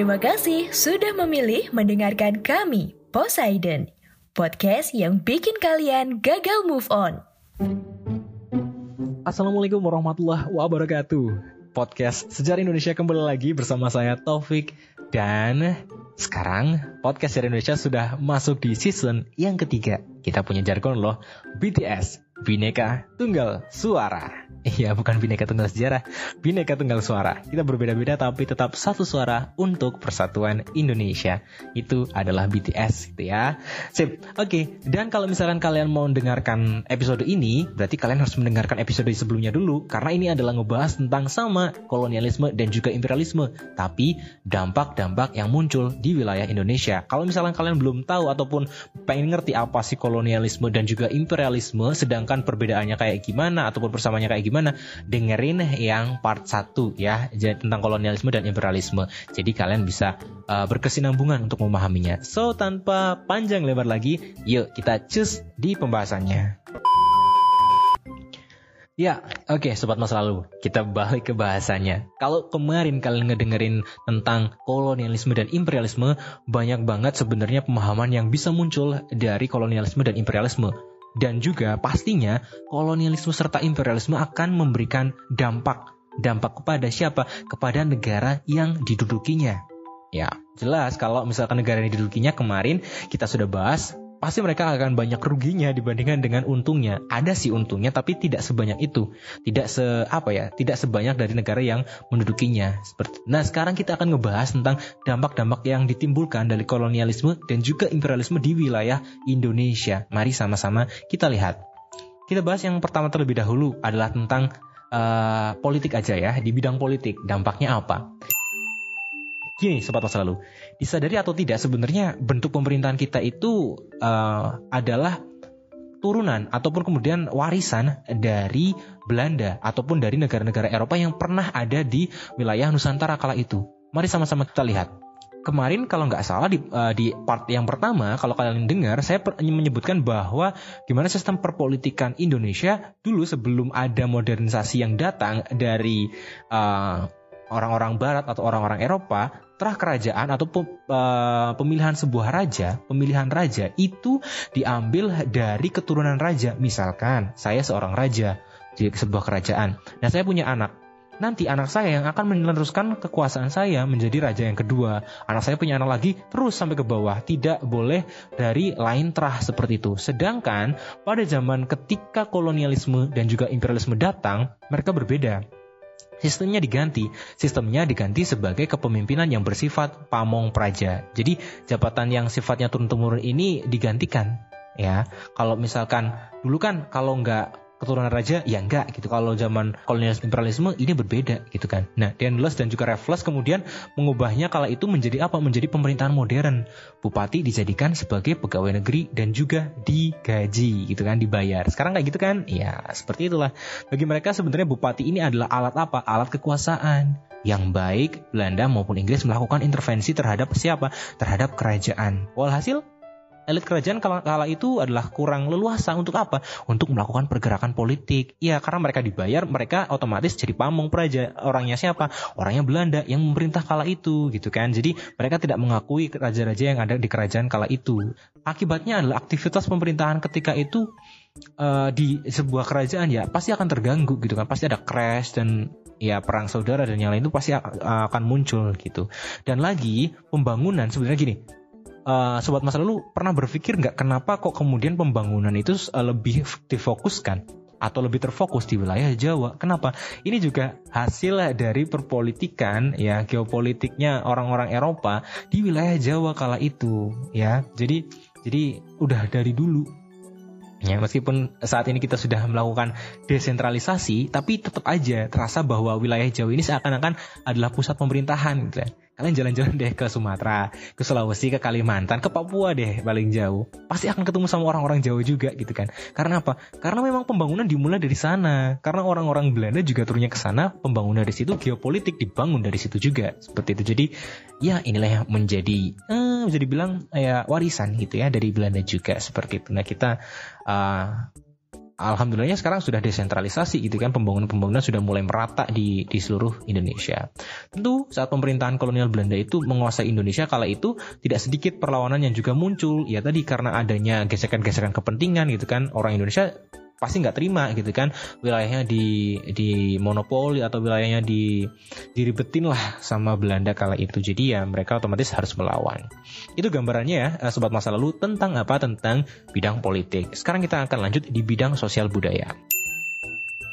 Terima kasih sudah memilih mendengarkan kami, Poseidon, podcast yang bikin kalian gagal move on. Assalamualaikum warahmatullahi wabarakatuh. Podcast Sejarah Indonesia kembali lagi bersama saya Taufik dan sekarang podcast Sejarah Indonesia sudah masuk di season yang ketiga. Kita punya jargon loh, BTS, Bineka Tunggal Suara. Iya, bukan bineka tunggal sejarah, bineka tunggal suara. Kita berbeda-beda tapi tetap satu suara untuk persatuan Indonesia. Itu adalah BTS gitu ya. Sip. Oke, okay. dan kalau misalkan kalian mau mendengarkan episode ini, berarti kalian harus mendengarkan episode sebelumnya dulu karena ini adalah ngebahas tentang sama kolonialisme dan juga imperialisme, tapi dampak-dampak yang muncul di wilayah Indonesia. Kalau misalkan kalian belum tahu ataupun pengen ngerti apa sih kolonialisme dan juga imperialisme, sedangkan perbedaannya kayak gimana ataupun persamaannya kayak gimana gimana dengerin yang part 1 ya tentang kolonialisme dan imperialisme. Jadi kalian bisa uh, berkesinambungan untuk memahaminya. So tanpa panjang lebar lagi yuk kita cus di pembahasannya Ya, oke okay, sobat masa lalu, kita balik ke bahasanya. Kalau kemarin kalian ngedengerin tentang kolonialisme dan imperialisme, banyak banget sebenarnya pemahaman yang bisa muncul dari kolonialisme dan imperialisme. Dan juga pastinya kolonialisme serta imperialisme akan memberikan dampak. Dampak kepada siapa? Kepada negara yang didudukinya. Ya, jelas kalau misalkan negara yang didudukinya kemarin kita sudah bahas pasti mereka akan banyak ruginya dibandingkan dengan untungnya. Ada sih untungnya tapi tidak sebanyak itu. Tidak se apa ya, tidak sebanyak dari negara yang mendudukinya. Seperti Nah, sekarang kita akan ngebahas tentang dampak-dampak yang ditimbulkan dari kolonialisme dan juga imperialisme di wilayah Indonesia. Mari sama-sama kita lihat. Kita bahas yang pertama terlebih dahulu adalah tentang uh, politik aja ya, di bidang politik. Dampaknya apa? Gini, sobat masa lalu, disadari atau tidak sebenarnya bentuk pemerintahan kita itu uh, adalah turunan ataupun kemudian warisan dari Belanda ataupun dari negara-negara Eropa yang pernah ada di wilayah Nusantara kala itu. Mari sama-sama kita lihat. Kemarin kalau nggak salah di, uh, di part yang pertama, kalau kalian dengar, saya menyebutkan bahwa gimana sistem perpolitikan Indonesia dulu sebelum ada modernisasi yang datang dari uh, orang-orang Barat atau orang-orang Eropa, terah kerajaan atau uh, pemilihan sebuah raja, pemilihan raja itu diambil dari keturunan raja. Misalkan saya seorang raja di sebuah kerajaan, dan saya punya anak. Nanti anak saya yang akan meneruskan kekuasaan saya menjadi raja yang kedua. Anak saya punya anak lagi terus sampai ke bawah. Tidak boleh dari lain terah seperti itu. Sedangkan pada zaman ketika kolonialisme dan juga imperialisme datang, mereka berbeda Sistemnya diganti. Sistemnya diganti sebagai kepemimpinan yang bersifat pamong praja. Jadi jabatan yang sifatnya turun-temurun ini digantikan. Ya, kalau misalkan dulu kan kalau nggak keturunan raja ya enggak gitu. Kalau zaman kolonialisme imperialisme ini berbeda gitu kan. Nah Dendles dan juga Raffles kemudian mengubahnya kala itu menjadi apa? Menjadi pemerintahan modern. Bupati dijadikan sebagai pegawai negeri dan juga digaji gitu kan dibayar. Sekarang kayak gitu kan? Ya seperti itulah. Bagi mereka sebenarnya bupati ini adalah alat apa? Alat kekuasaan. Yang baik Belanda maupun Inggris melakukan intervensi terhadap siapa? Terhadap kerajaan. Walhasil elit kerajaan kala, kala itu adalah kurang leluasa untuk apa? Untuk melakukan pergerakan politik. Ya, karena mereka dibayar, mereka otomatis jadi pamong praja. Orangnya siapa? Orangnya Belanda yang memerintah kala itu, gitu kan. Jadi mereka tidak mengakui raja-raja yang ada di kerajaan kala itu. Akibatnya adalah aktivitas pemerintahan ketika itu uh, di sebuah kerajaan ya pasti akan terganggu gitu kan. Pasti ada crash dan ya perang saudara dan yang lain itu pasti akan muncul gitu. Dan lagi pembangunan sebenarnya gini, uh, sobat masa lalu pernah berpikir nggak kenapa kok kemudian pembangunan itu uh, lebih difokuskan atau lebih terfokus di wilayah Jawa. Kenapa? Ini juga hasil dari perpolitikan ya geopolitiknya orang-orang Eropa di wilayah Jawa kala itu ya. Jadi jadi udah dari dulu Ya, meskipun saat ini kita sudah melakukan desentralisasi, tapi tetap aja terasa bahwa wilayah Jawa ini seakan-akan adalah pusat pemerintahan. Gitu ya kalian jalan-jalan deh ke Sumatera, ke Sulawesi, ke Kalimantan, ke Papua deh paling jauh. Pasti akan ketemu sama orang-orang Jawa juga gitu kan. Karena apa? Karena memang pembangunan dimulai dari sana. Karena orang-orang Belanda juga turunnya ke sana, pembangunan dari situ, geopolitik dibangun dari situ juga. Seperti itu. Jadi ya inilah yang menjadi eh, bisa dibilang ya warisan gitu ya dari Belanda juga seperti itu. Nah kita uh, alhamdulillahnya sekarang sudah desentralisasi gitu kan pembangunan-pembangunan sudah mulai merata di di seluruh Indonesia. Tentu saat pemerintahan kolonial Belanda itu menguasai Indonesia kala itu tidak sedikit perlawanan yang juga muncul ya tadi karena adanya gesekan-gesekan kepentingan gitu kan orang Indonesia pasti nggak terima gitu kan. Wilayahnya di di monopoli atau wilayahnya di diribetin lah sama Belanda kala itu. Jadi ya mereka otomatis harus melawan. Itu gambarannya ya eh, sobat masa lalu tentang apa? Tentang bidang politik. Sekarang kita akan lanjut di bidang sosial budaya.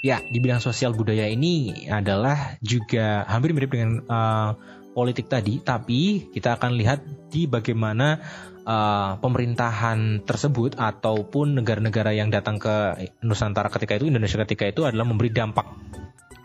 Ya di bidang sosial budaya ini adalah juga hampir mirip dengan uh, politik tadi tapi kita akan lihat di bagaimana uh, pemerintahan tersebut ataupun negara-negara yang datang ke Nusantara ketika itu Indonesia ketika itu adalah memberi dampak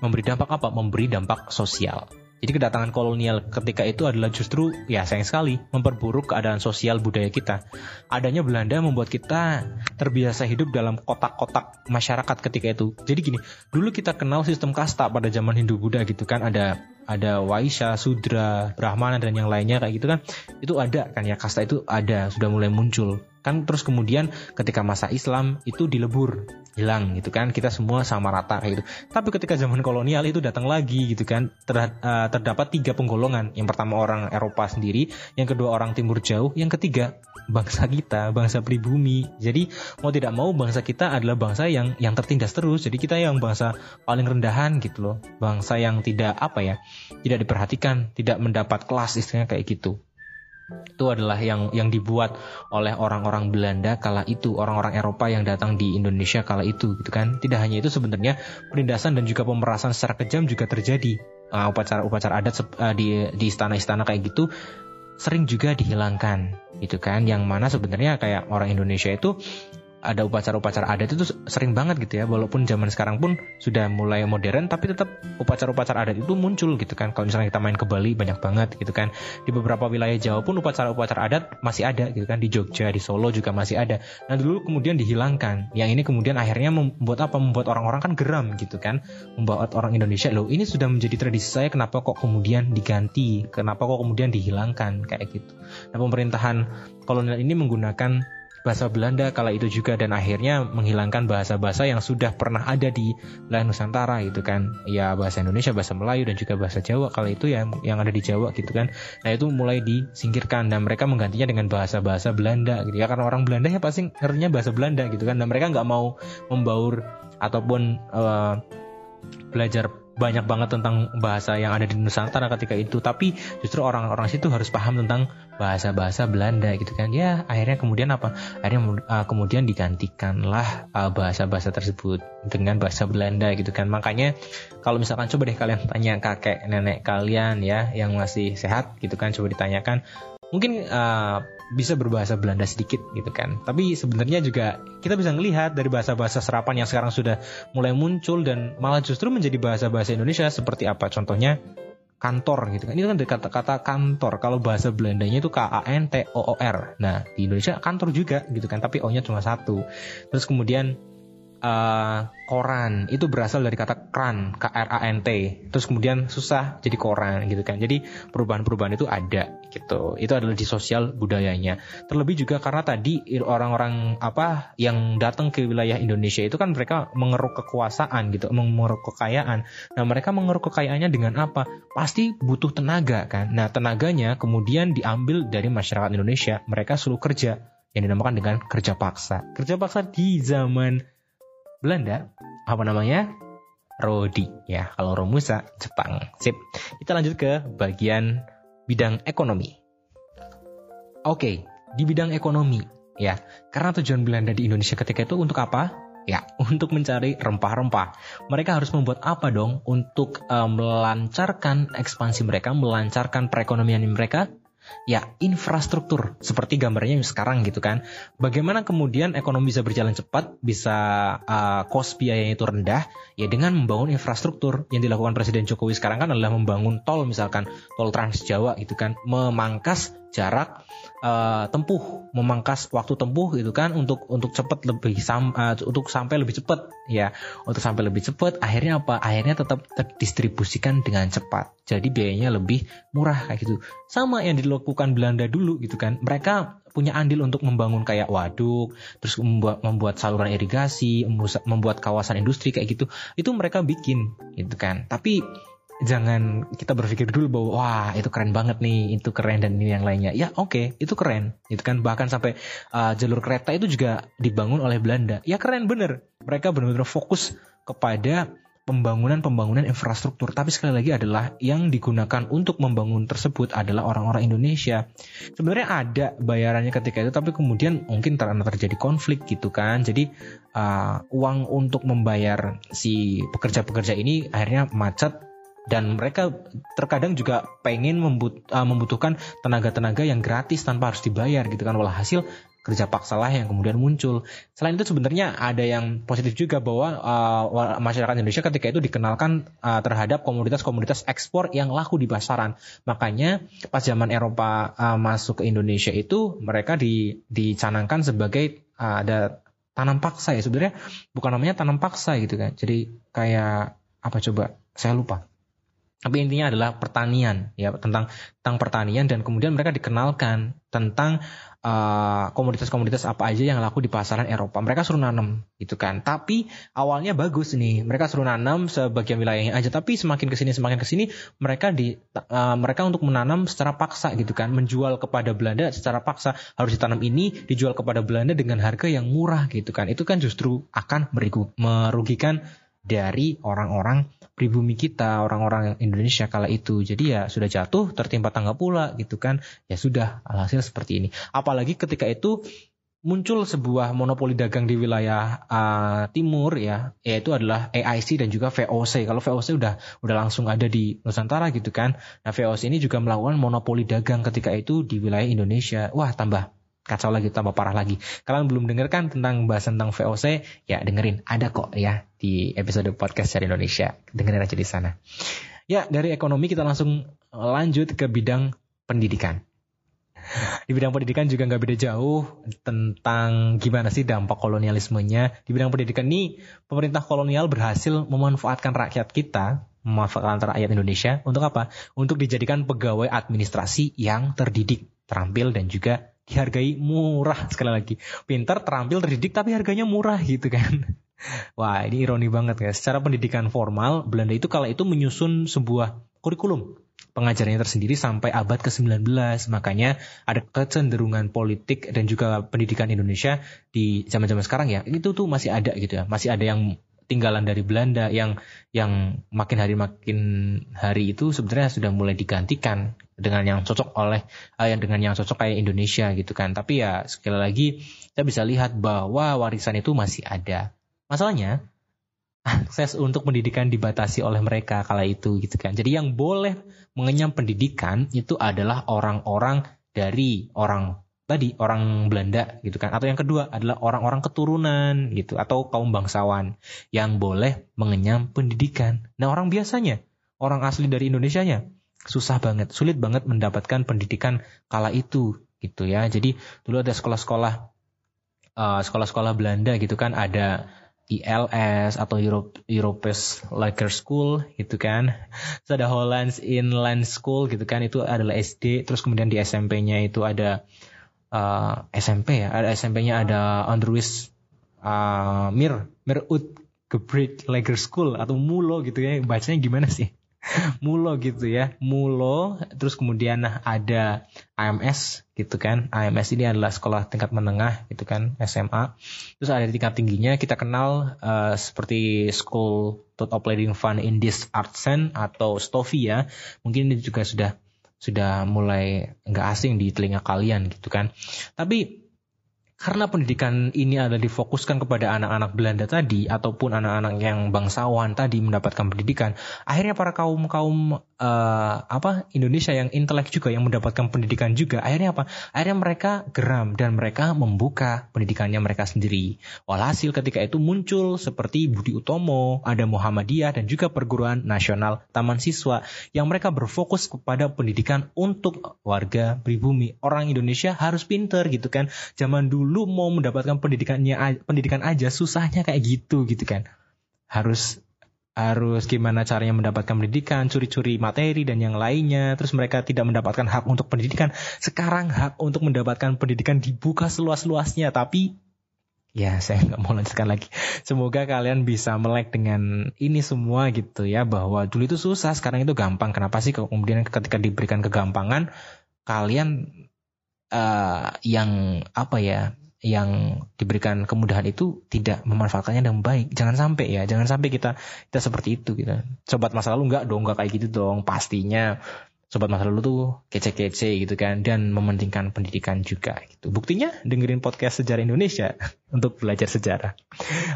memberi dampak apa memberi dampak sosial jadi kedatangan kolonial ketika itu adalah justru ya sayang sekali memperburuk keadaan sosial budaya kita. Adanya Belanda membuat kita terbiasa hidup dalam kotak-kotak masyarakat ketika itu. Jadi gini, dulu kita kenal sistem kasta pada zaman Hindu Buddha gitu kan ada ada Waisya, Sudra, Brahmana dan yang lainnya kayak gitu kan. Itu ada kan ya kasta itu ada sudah mulai muncul kan terus kemudian ketika masa Islam itu dilebur hilang gitu kan. Kita semua sama rata kayak gitu. Tapi ketika zaman kolonial itu datang lagi gitu kan. Uh, terdapat tiga penggolongan. Yang pertama orang Eropa sendiri yang kedua orang Timur Jauh yang ketiga bangsa kita bangsa pribumi. Jadi mau tidak mau bangsa kita adalah bangsa yang yang tertindas terus. Jadi kita yang bangsa paling rendahan gitu loh. Bangsa yang tidak apa ya tidak diperhatikan tidak mendapat kelas istilahnya kayak gitu itu adalah yang yang dibuat oleh orang-orang Belanda kala itu orang-orang Eropa yang datang di Indonesia kala itu gitu kan. Tidak hanya itu sebenarnya penindasan dan juga pemerasan secara kejam juga terjadi. Uh, upacara-upacara adat uh, di di istana-istana kayak gitu sering juga dihilangkan gitu kan. Yang mana sebenarnya kayak orang Indonesia itu ada upacara-upacara adat itu sering banget gitu ya. Walaupun zaman sekarang pun sudah mulai modern tapi tetap upacara-upacara adat itu muncul gitu kan. Kalau misalnya kita main ke Bali banyak banget gitu kan. Di beberapa wilayah Jawa pun upacara-upacara adat masih ada gitu kan. Di Jogja di Solo juga masih ada. Nah dulu kemudian dihilangkan. Yang ini kemudian akhirnya membuat apa? Membuat orang-orang kan geram gitu kan. Membuat orang Indonesia loh ini sudah menjadi tradisi saya kenapa kok kemudian diganti? Kenapa kok kemudian dihilangkan? Kayak gitu. Nah pemerintahan kolonial ini menggunakan bahasa Belanda kala itu juga dan akhirnya menghilangkan bahasa-bahasa yang sudah pernah ada di wilayah Nusantara gitu kan. Ya bahasa Indonesia bahasa Melayu dan juga bahasa Jawa kala itu yang yang ada di Jawa gitu kan. Nah itu mulai disingkirkan dan mereka menggantinya dengan bahasa-bahasa Belanda gitu ya. Karena orang Belanda ya pasti ngertinya bahasa Belanda gitu kan. Dan mereka nggak mau membaur ataupun uh, belajar banyak banget tentang bahasa yang ada di Nusantara ketika itu. Tapi justru orang-orang situ harus paham tentang bahasa-bahasa Belanda gitu kan. Ya akhirnya kemudian apa? Akhirnya uh, kemudian digantikanlah uh, bahasa-bahasa tersebut dengan bahasa Belanda gitu kan. Makanya kalau misalkan coba deh kalian tanya kakek nenek kalian ya yang masih sehat gitu kan coba ditanyakan mungkin uh, bisa berbahasa Belanda sedikit gitu kan. Tapi sebenarnya juga kita bisa melihat dari bahasa-bahasa serapan yang sekarang sudah mulai muncul dan malah justru menjadi bahasa-bahasa Indonesia seperti apa contohnya kantor gitu kan. Ini kan kata-kata kantor. Kalau bahasa Belandanya itu K A N T O O R. Nah, di Indonesia kantor juga gitu kan, tapi O-nya cuma satu. Terus kemudian uh, koran. Itu berasal dari kata kran K R A N T. Terus kemudian susah jadi koran gitu kan. Jadi perubahan-perubahan itu ada gitu. Itu adalah di sosial budayanya. Terlebih juga karena tadi orang-orang apa yang datang ke wilayah Indonesia itu kan mereka mengeruk kekuasaan gitu mengeruk kekayaan. Nah mereka mengeruk kekayaannya dengan apa? Pasti butuh tenaga kan. Nah tenaganya kemudian diambil dari masyarakat Indonesia. Mereka selalu kerja yang dinamakan dengan kerja paksa. Kerja paksa di zaman Belanda apa namanya? Rodi ya kalau Romusa Jepang. Sip. Kita lanjut ke bagian bidang ekonomi. Oke di bidang ekonomi ya. Karena tujuan Belanda di Indonesia ketika itu untuk apa? Ya untuk mencari rempah-rempah. Mereka harus membuat apa dong untuk uh, melancarkan ekspansi mereka melancarkan perekonomian mereka Ya, infrastruktur seperti gambarnya sekarang gitu kan. Bagaimana kemudian ekonomi bisa berjalan cepat, bisa uh, cost biayanya itu rendah, ya dengan membangun infrastruktur. Yang dilakukan Presiden Jokowi sekarang kan adalah membangun tol misalkan tol Trans Jawa gitu kan, memangkas jarak uh, tempuh, memangkas waktu tempuh gitu kan untuk untuk cepat lebih sam, uh, untuk sampai lebih cepat ya. Untuk sampai lebih cepat akhirnya apa? Akhirnya tetap terdistribusikan dengan cepat. Jadi biayanya lebih murah kayak gitu. Sama yang dilakukan Belanda dulu gitu kan. Mereka punya andil untuk membangun kayak waduk, terus membuat membuat saluran irigasi, membuat kawasan industri kayak gitu. Itu mereka bikin gitu kan. Tapi jangan kita berpikir dulu bahwa wah itu keren banget nih itu keren dan ini yang lainnya ya oke okay, itu keren itu kan bahkan sampai uh, jalur kereta itu juga dibangun oleh Belanda ya keren bener mereka benar-benar fokus kepada pembangunan-pembangunan infrastruktur. Tapi sekali lagi adalah yang digunakan untuk membangun tersebut adalah orang-orang Indonesia. Sebenarnya ada bayarannya ketika itu, tapi kemudian mungkin karena terjadi konflik gitu kan. Jadi uh, uang untuk membayar si pekerja-pekerja ini akhirnya macet dan mereka terkadang juga pengen membut, uh, membutuhkan tenaga-tenaga yang gratis tanpa harus dibayar gitu kan walhasil kerja paksa lah yang kemudian muncul. Selain itu sebenarnya ada yang positif juga bahwa uh, masyarakat Indonesia ketika itu dikenalkan uh, terhadap komoditas-komoditas ekspor yang laku di pasaran. Makanya pas zaman Eropa uh, masuk ke Indonesia itu mereka di, dicanangkan sebagai uh, ada tanam paksa ya sebenarnya bukan namanya tanam paksa gitu kan. Jadi kayak apa coba? Saya lupa tapi intinya adalah pertanian ya tentang tentang pertanian dan kemudian mereka dikenalkan tentang uh, komoditas-komoditas apa aja yang laku di pasaran Eropa. Mereka suruh nanam gitu kan. Tapi awalnya bagus nih. Mereka suruh nanam sebagian wilayahnya aja. Tapi semakin ke sini semakin ke sini mereka di uh, mereka untuk menanam secara paksa gitu kan. Menjual kepada Belanda secara paksa harus ditanam ini dijual kepada Belanda dengan harga yang murah gitu kan. Itu kan justru akan merugikan dari orang-orang pribumi kita, orang-orang Indonesia kala itu. Jadi ya sudah jatuh, tertimpa tangga pula gitu kan. Ya sudah, alhasil seperti ini. Apalagi ketika itu muncul sebuah monopoli dagang di wilayah uh, timur ya, yaitu adalah AIC dan juga VOC. Kalau VOC udah udah langsung ada di Nusantara gitu kan. Nah, VOC ini juga melakukan monopoli dagang ketika itu di wilayah Indonesia. Wah, tambah kacau lagi tambah parah lagi. Kalian belum dengarkan tentang bahasan tentang VOC, ya dengerin. Ada kok ya di episode podcast dari Indonesia. Dengerin aja di sana. Ya, dari ekonomi kita langsung lanjut ke bidang pendidikan. Di bidang pendidikan juga nggak beda jauh tentang gimana sih dampak kolonialismenya. Di bidang pendidikan ini, pemerintah kolonial berhasil memanfaatkan rakyat kita, memanfaatkan rakyat Indonesia untuk apa? Untuk dijadikan pegawai administrasi yang terdidik, terampil dan juga dihargai murah sekali lagi. Pintar, terampil, terdidik tapi harganya murah gitu kan. Wah, ini ironi banget ya. Secara pendidikan formal, Belanda itu kala itu menyusun sebuah kurikulum pengajarannya tersendiri sampai abad ke-19. Makanya ada kecenderungan politik dan juga pendidikan Indonesia di zaman-zaman sekarang ya. Itu tuh masih ada gitu ya. Masih ada yang tinggalan dari Belanda yang yang makin hari makin hari itu sebenarnya sudah mulai digantikan dengan yang cocok oleh uh, yang dengan yang cocok kayak Indonesia gitu kan. Tapi ya sekali lagi kita bisa lihat bahwa warisan itu masih ada. Masalahnya akses untuk pendidikan dibatasi oleh mereka kala itu gitu kan. Jadi yang boleh mengenyam pendidikan itu adalah orang-orang dari orang tadi orang Belanda gitu kan atau yang kedua adalah orang-orang keturunan gitu atau kaum bangsawan yang boleh mengenyam pendidikan. Nah, orang biasanya orang asli dari Indonesia nya susah banget, sulit banget mendapatkan pendidikan kala itu gitu ya. Jadi dulu ada sekolah-sekolah uh, sekolah-sekolah Belanda gitu kan ada ILS atau Europe Europe's Lager School gitu kan. Terus ada Hollands Inland School gitu kan itu adalah SD. Terus kemudian di SMP-nya itu ada uh, eh, SMP ya, ada SMP-nya ada Andrews uh, Mir Mirut Gebrit Lager School atau Mulo gitu ya, bacanya gimana sih? Mulo gitu ya, Mulo, terus kemudian ada AMS gitu kan, AMS ini adalah sekolah tingkat menengah gitu kan, SMA. Terus ada tingkat tingginya kita kenal uh, seperti School of Leading Fun in this Art Sen atau STOFI ya, mungkin ini juga sudah sudah mulai nggak asing di telinga kalian gitu kan. Tapi karena pendidikan ini adalah difokuskan kepada anak-anak Belanda tadi ataupun anak-anak yang bangsawan tadi mendapatkan pendidikan, akhirnya para kaum kaum uh, apa Indonesia yang intelek juga yang mendapatkan pendidikan juga, akhirnya apa? Akhirnya mereka geram dan mereka membuka pendidikannya mereka sendiri. Walhasil ketika itu muncul seperti Budi Utomo, ada Muhammadiyah dan juga perguruan nasional Taman Siswa yang mereka berfokus kepada pendidikan untuk warga pribumi. Orang Indonesia harus pinter gitu kan. Zaman dulu dulu mau mendapatkan pendidikannya pendidikan aja susahnya kayak gitu gitu kan harus harus gimana caranya mendapatkan pendidikan, curi-curi materi dan yang lainnya. Terus mereka tidak mendapatkan hak untuk pendidikan. Sekarang hak untuk mendapatkan pendidikan dibuka seluas-luasnya. Tapi ya saya nggak mau lanjutkan lagi. Semoga kalian bisa melek dengan ini semua gitu ya. Bahwa dulu itu susah, sekarang itu gampang. Kenapa sih kemudian ketika diberikan kegampangan, kalian uh, yang apa ya yang diberikan kemudahan itu tidak memanfaatkannya dengan baik. Jangan sampai ya, jangan sampai kita kita seperti itu gitu. Sobat masa lalu enggak dong, enggak kayak gitu dong. Pastinya sobat masa lalu tuh kece-kece gitu kan dan mementingkan pendidikan juga gitu. Buktinya dengerin podcast sejarah Indonesia untuk belajar sejarah.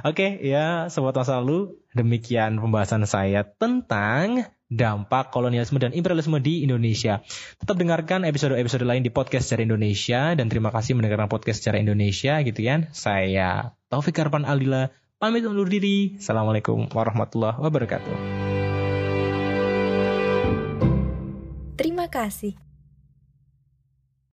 Oke, ya sobat masa lalu, demikian pembahasan saya tentang dampak kolonialisme dan imperialisme di Indonesia. Tetap dengarkan episode-episode lain di podcast secara Indonesia dan terima kasih mendengarkan podcast secara Indonesia gitu ya. Saya Taufik Karpan Aldila pamit undur diri. Assalamualaikum warahmatullahi wabarakatuh. Terima kasih.